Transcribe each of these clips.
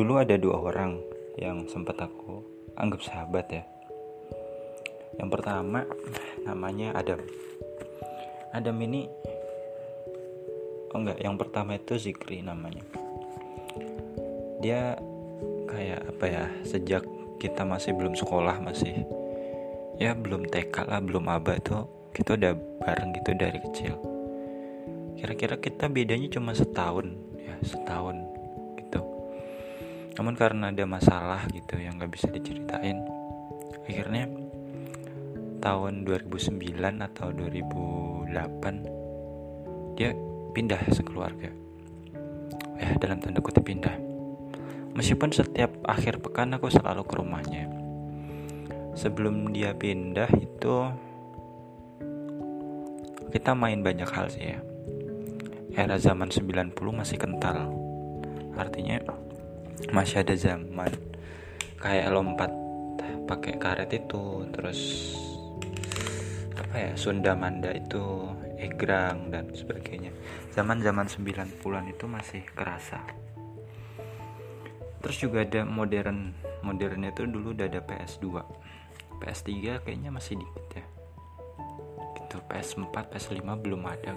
dulu ada dua orang yang sempat aku anggap sahabat ya. Yang pertama namanya Adam. Adam ini oh enggak yang pertama itu Zikri namanya. Dia kayak apa ya sejak kita masih belum sekolah masih ya belum TK lah belum aba itu kita udah bareng gitu dari kecil. Kira-kira kita bedanya cuma setahun ya setahun namun karena ada masalah gitu yang nggak bisa diceritain akhirnya tahun 2009 atau 2008 dia pindah sekeluarga ya dalam tanda kutip pindah Meskipun setiap akhir pekan aku selalu ke rumahnya. Sebelum dia pindah itu kita main banyak hal sih ya. Era zaman 90 masih kental. Artinya masih ada zaman. Kayak lompat pakai karet itu, terus apa ya, Sunda Manda itu, egrang dan sebagainya. Zaman-zaman 90-an itu masih kerasa. Terus juga ada modern modernnya itu dulu udah ada PS2 PS3 kayaknya masih dikit ya. Gitu PS4 PS5 belum ada.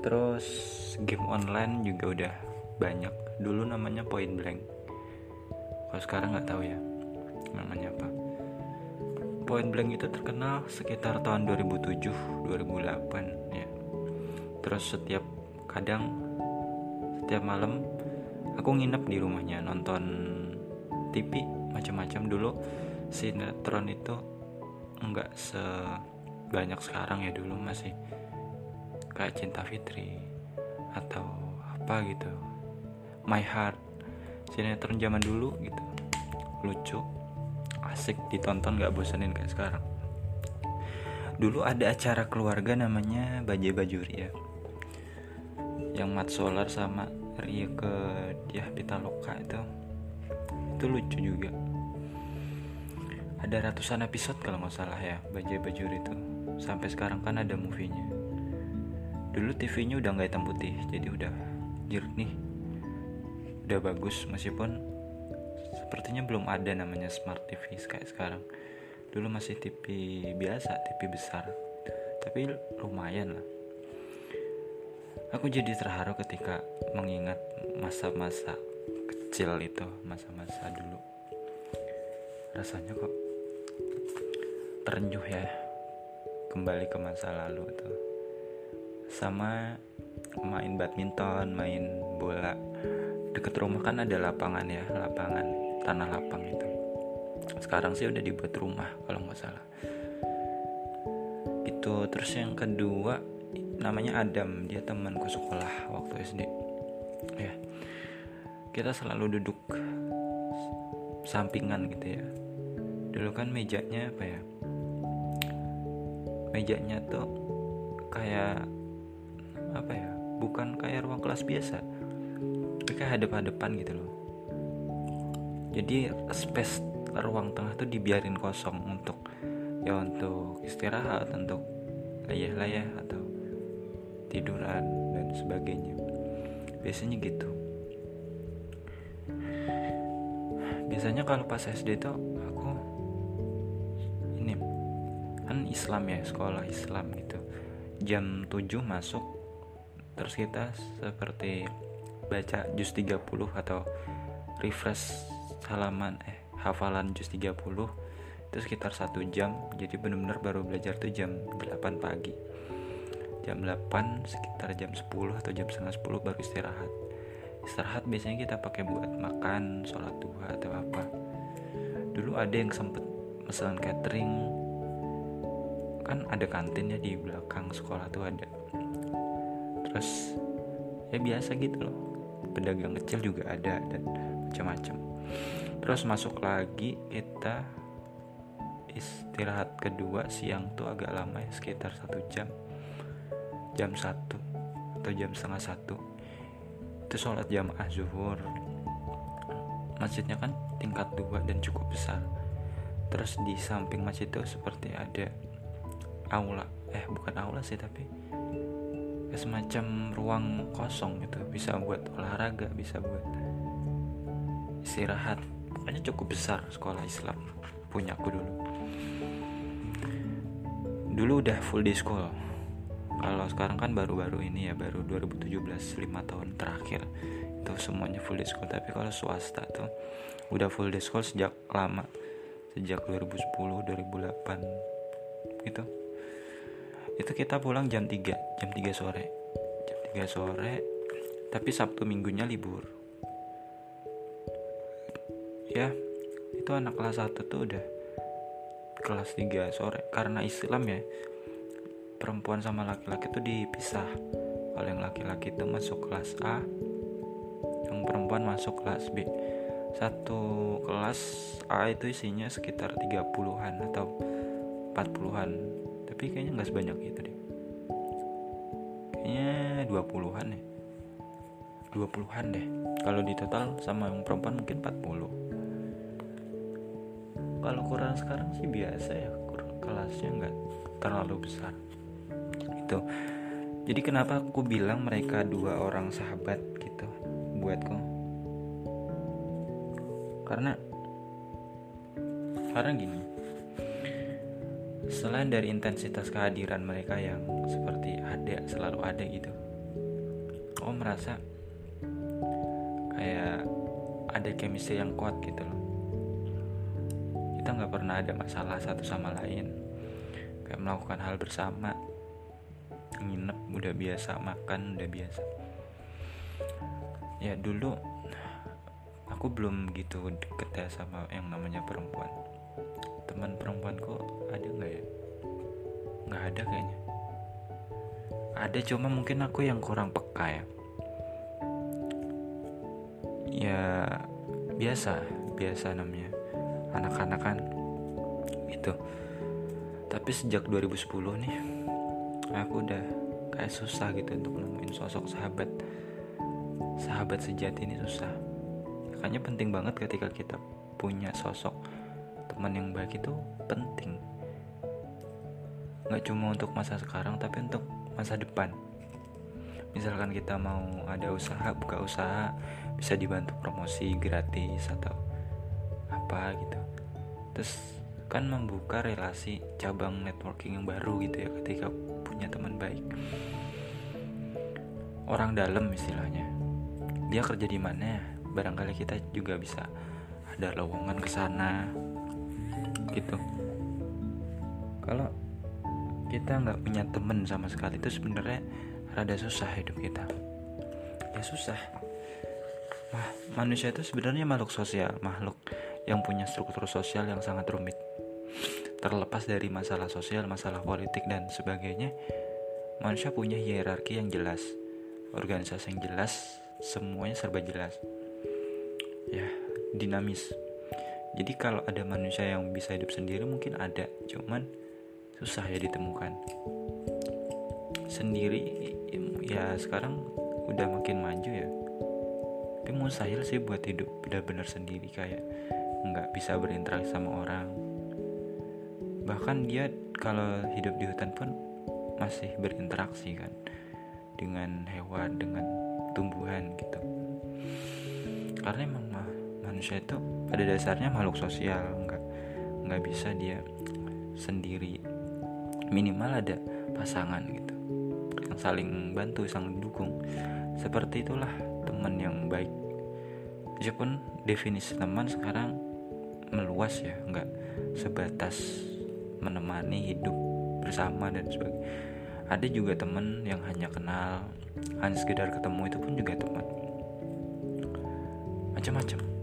Terus game online juga udah banyak. Dulu namanya Point Blank. Kalau sekarang nggak tahu ya namanya apa. Point Blank itu terkenal sekitar tahun 2007 2008 ya. Terus setiap kadang setiap malam aku nginep di rumahnya nonton TV macam-macam. Dulu sinetron itu enggak sebanyak sekarang ya dulu masih kayak Cinta Fitri atau apa gitu My Heart. Sinetron zaman dulu gitu. Lucu asik ditonton nggak bosanin kayak sekarang. Dulu ada acara keluarga namanya Bajai Bajuri ya. Yang Mat Solar sama Rio ke dia Pitaloka itu. Itu lucu juga. Ada ratusan episode kalau nggak salah ya Bajai Bajur itu. Sampai sekarang kan ada movie-nya. Dulu TV-nya udah nggak hitam putih jadi udah jernih udah bagus meskipun sepertinya belum ada namanya smart TV kayak sekarang dulu masih TV biasa TV besar tapi lumayan lah Aku jadi terharu ketika mengingat masa-masa kecil itu, masa-masa dulu. Rasanya kok terenyuh ya kembali ke masa lalu tuh. Sama main badminton, main bola. Deket rumah kan ada lapangan ya, lapangan tanah lapang itu. Sekarang sih udah dibuat rumah kalau nggak salah. Itu terus yang kedua namanya Adam. Dia temanku sekolah waktu SD ya. Kita selalu duduk sampingan gitu ya. Dulu kan mejanya apa ya? Mejanya tuh kayak apa ya? Bukan kayak ruang kelas biasa kayak hadap-hadapan gitu loh. Jadi space ruang tengah tuh dibiarin kosong untuk ya untuk istirahat untuk layah-layah atau tiduran dan sebagainya. Biasanya gitu. Biasanya kalau pas SD itu aku ini kan Islam ya sekolah Islam gitu. Jam 7 masuk terus kita seperti baca juz 30 atau refresh halaman eh hafalan juz 30 itu sekitar satu jam. Jadi benar-benar baru belajar tuh jam 8 pagi. Jam 8 sekitar jam 10 atau jam setengah 10 baru istirahat. Istirahat biasanya kita pakai buat makan sholat duha atau apa. Dulu ada yang sempet pesan catering. Kan ada kantinnya di belakang sekolah tuh ada. Terus ya biasa gitu loh pedagang kecil juga ada dan macam-macam. Terus masuk lagi kita istirahat kedua siang tuh agak lama ya sekitar satu jam. Jam 1 atau jam setengah satu. Itu sholat jamaah zuhur. Masjidnya kan tingkat dua dan cukup besar. Terus di samping masjid itu seperti ada aula. Eh bukan aula sih tapi semacam ruang kosong gitu. Bisa buat olahraga bisa buat istirahat. Pokoknya cukup besar sekolah Islam punya aku dulu. Dulu udah full day school. Kalau sekarang kan baru-baru ini ya baru 2017 5 tahun terakhir itu semuanya full day school. Tapi kalau swasta tuh udah full day school sejak lama. Sejak 2010 2008 gitu itu kita pulang jam 3 jam 3 sore. Jam 3 sore tapi Sabtu minggunya libur. Ya itu anak kelas 1 tuh udah kelas 3 sore. Karena Islam ya perempuan sama laki-laki tuh dipisah. Kalau yang laki-laki itu masuk kelas A yang perempuan masuk kelas B. Satu kelas A itu isinya sekitar 30-an atau 40-an tapi kayaknya nggak sebanyak itu deh. Kayaknya 20-an ya 20-an deh. Kalau di total sama yang perempuan mungkin 40 kalau Quran sekarang sih biasa ya. Kelasnya nggak terlalu besar. Itu jadi kenapa aku bilang mereka dua orang sahabat gitu buatku? Karena karena gini selain dari intensitas kehadiran mereka yang seperti ada selalu ada gitu oh merasa kayak ada chemistry yang kuat gitu loh. Kita nggak pernah ada masalah satu sama lain. Kayak melakukan hal bersama nginep udah biasa makan udah biasa. Ya dulu aku belum gitu deket ya sama yang namanya perempuan teman perempuanku ada nggak ya? Nggak ada kayaknya. Ada cuma mungkin aku yang kurang peka ya. Ya biasa biasa namanya. Anak-anak kan itu tapi sejak 2010 nih aku udah kayak susah gitu untuk nemuin sosok sahabat. Sahabat sejati ini susah. Makanya penting banget ketika kita punya sosok teman yang baik itu penting. Nggak cuma untuk masa sekarang tapi untuk masa depan. Misalkan kita mau ada usaha buka usaha bisa dibantu promosi gratis atau apa gitu. Terus kan membuka relasi cabang networking yang baru gitu ya ketika punya teman baik. Orang dalam istilahnya. Dia kerja di mana barangkali kita juga bisa ada lowongan ke sana gitu. Kalau kita nggak punya temen sama sekali itu sebenarnya rada susah hidup kita. Ya susah. Nah, manusia itu sebenarnya makhluk sosial, makhluk yang punya struktur sosial yang sangat rumit. Terlepas dari masalah sosial, masalah politik dan sebagainya, manusia punya hierarki yang jelas, organisasi yang jelas, semuanya serba jelas. Ya dinamis jadi kalau ada manusia yang bisa hidup sendiri mungkin ada cuman susah ya ditemukan. Sendiri ya sekarang udah makin maju ya. Tapi mustahil sih buat hidup benar-benar sendiri kayak nggak bisa berinteraksi sama orang. Bahkan dia kalau hidup di hutan pun masih berinteraksi kan dengan hewan dengan tumbuhan gitu. Karena emang manusia itu pada dasarnya makhluk sosial. Nggak nggak bisa dia sendiri. Minimal ada pasangan gitu. Yang saling bantu saling dukung. Seperti itulah teman yang baik. Meskipun definisi teman sekarang meluas ya. Nggak sebatas menemani hidup bersama dan sebagainya. Ada juga teman yang hanya kenal hanya sekedar ketemu itu pun juga teman. Macam-macam